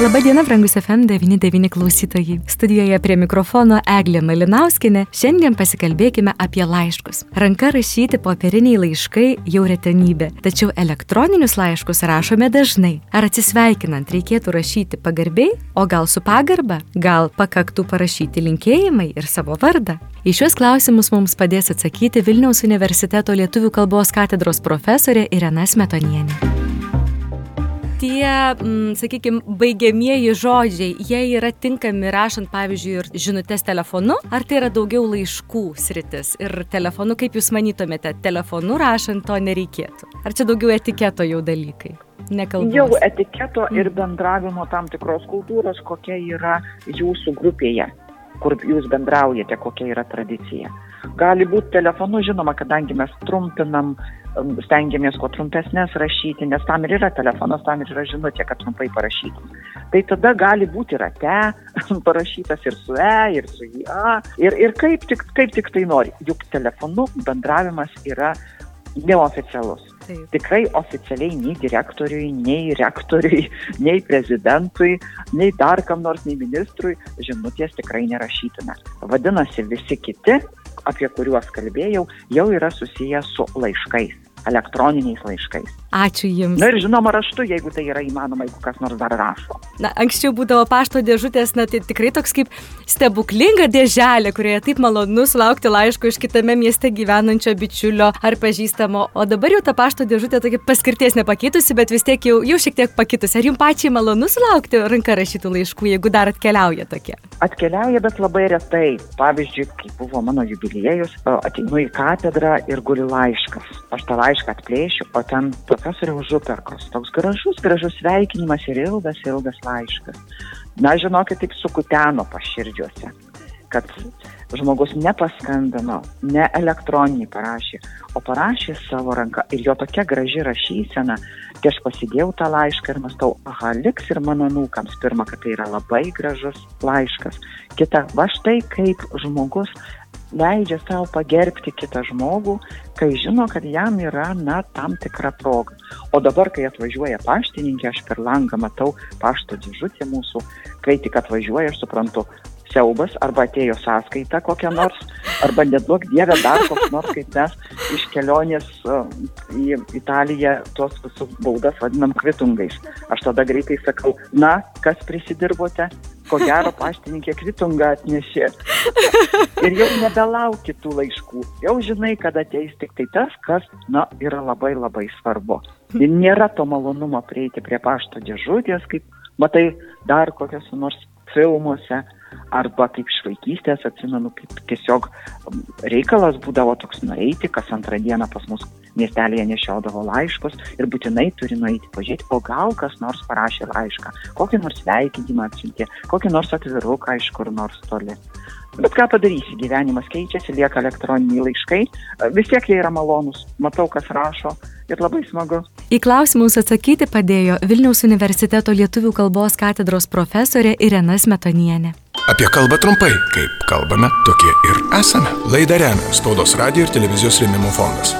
Labadiena, brangus FM99 klausytojai. Studijoje prie mikrofono Eglė Malinauskinė. Šiandien pasikalbėkime apie laiškus. Ranka rašyti popieriniai laiškai jau retenybė, tačiau elektroninius laiškus rašome dažnai. Ar atsisveikinant reikėtų rašyti pagarbiai, o gal su pagarba, gal pakaktų parašyti linkėjimai ir savo vardą? Į šios klausimus mums padės atsakyti Vilniaus universiteto lietuvių kalbos katedros profesorė Irena Smetonienė tie, mm, sakykime, baigiamieji žodžiai, jie yra tinkami rašant, pavyzdžiui, ir žinutės telefonu, ar tai yra daugiau laiškų sritis? Ir telefonu, kaip Jūs manytumėte, telefonu rašant to nereikėtų? Ar čia daugiau etiketo jau dalykai? Nekalbos. Jau etiketo ir mm. bendravimo tam tikros kultūros, kokia yra jūsų grupėje, kur jūs bendraujate, kokia yra tradicija. Gali būti telefonu, žinoma, kadangi mes trumpinam Um, stengiamės kuo trumpesnės rašyti, nes tam ir yra telefonas, tam ir yra žinutė, kad trumpai parašytum. Tai tada gali būti rate parašytas ir su E, ir su IA, ir, ir kaip, tik, kaip tik tai nori. Juk telefonu bendravimas yra neoficialus. Taip. Tikrai oficialiai nei direktoriui, nei rektoriui, nei prezidentui, nei dar kam nors, nei ministrui žinutės tikrai nerašytume. Vadinasi, visi kiti, apie kuriuos kalbėjau, jau yra susiję su laiškais elektroniniais laiškais. Ačiū Jums. Na ir žinoma raštu, jeigu tai yra įmanoma, jeigu kas nors dar rašo. Na, anksčiau būdavo pašto dėžutės, na tai tikrai toks kaip stebuklinga dėželė, kurioje taip malonu sulaukti laiško iš kitame mieste gyvenančio bičiulio ar pažįstamo. O dabar jau ta pašto dėžutė tokia paskirties nepakitusi, bet vis tiek jau, jau šiek tiek pakitusi. Ar Jums pačiai malonu sulaukti ranka rašytų laiškų, jeigu dar atkeliauja tokie? Atkeliauja, bet labai retai. Pavyzdžiui, kai buvo mano jubiliejus, ateinu į katedrą ir guli laiškas. Aš tą laišką atplėšiu, o ten profesoriaus Župerkos. Toks gražus, gražus sveikinimas ir ilgas, ilgas laiškas. Na, žinokit, taip sukuteno paširdžiuose, kad žmogus nepaskambino, ne elektroninį parašė, o parašė savo ranką ir jo tokia graži rašysena, kai aš pasidėjau tą laišką ir mastau, aha, liks ir mano nūkams. Pirma, kad tai yra labai gražus laiškas. Kita, va štai kaip žmogus leidžia savo pagerbti kitą žmogų, kai žino, kad jam yra, na, tam tikra proga. O dabar, kai atvažiuoja paštininkė, aš per langą matau pašto dėžutę mūsų, kai tik atvažiuoja, aš suprantu, siaubas, arba atėjo sąskaita kokia nors, arba nedaug dievė dar koks nors, kaip mes iš kelionės į Italiją tos visus baudas vadinam kvitungais. Aš tada greitai sakau, na, kas prisidirbote, ko gero paštininkė kvitungą atnešė. Ir jau nebelauki tų laiškų. Jau žinai, kad ateis tik tai tas, kas, na, yra labai labai svarbu. Ir nėra to malonumo prieiti prie pašto dėžutės, kaip matai dar kokiuose nors filmuose, arba kaip iš vaikystės atsimenu, kaip tiesiog reikalas būdavo toks nueiti, kas antrą dieną pas mus miestelėje nešiodavo laiškus ir būtinai turi nueiti pažiūrėti, o gal kas nors parašė laišką, kokį nors sveikinimą atsiuntė, kokį nors atviruką iš kur nors toli. Bet ką padarysi, gyvenimas keičiasi, lieka elektroniniai laiškai, vis tiek jie yra malonūs, matau, kas rašo ir labai smagu. Į klausimus atsakyti padėjo Vilniaus universiteto lietuvių kalbos katedros profesorė Irena Smetonienė. Apie kalbą trumpai, kaip kalbame, tokie ir esame. Laidą remia Spaudos radio ir televizijos rėmimo fondas.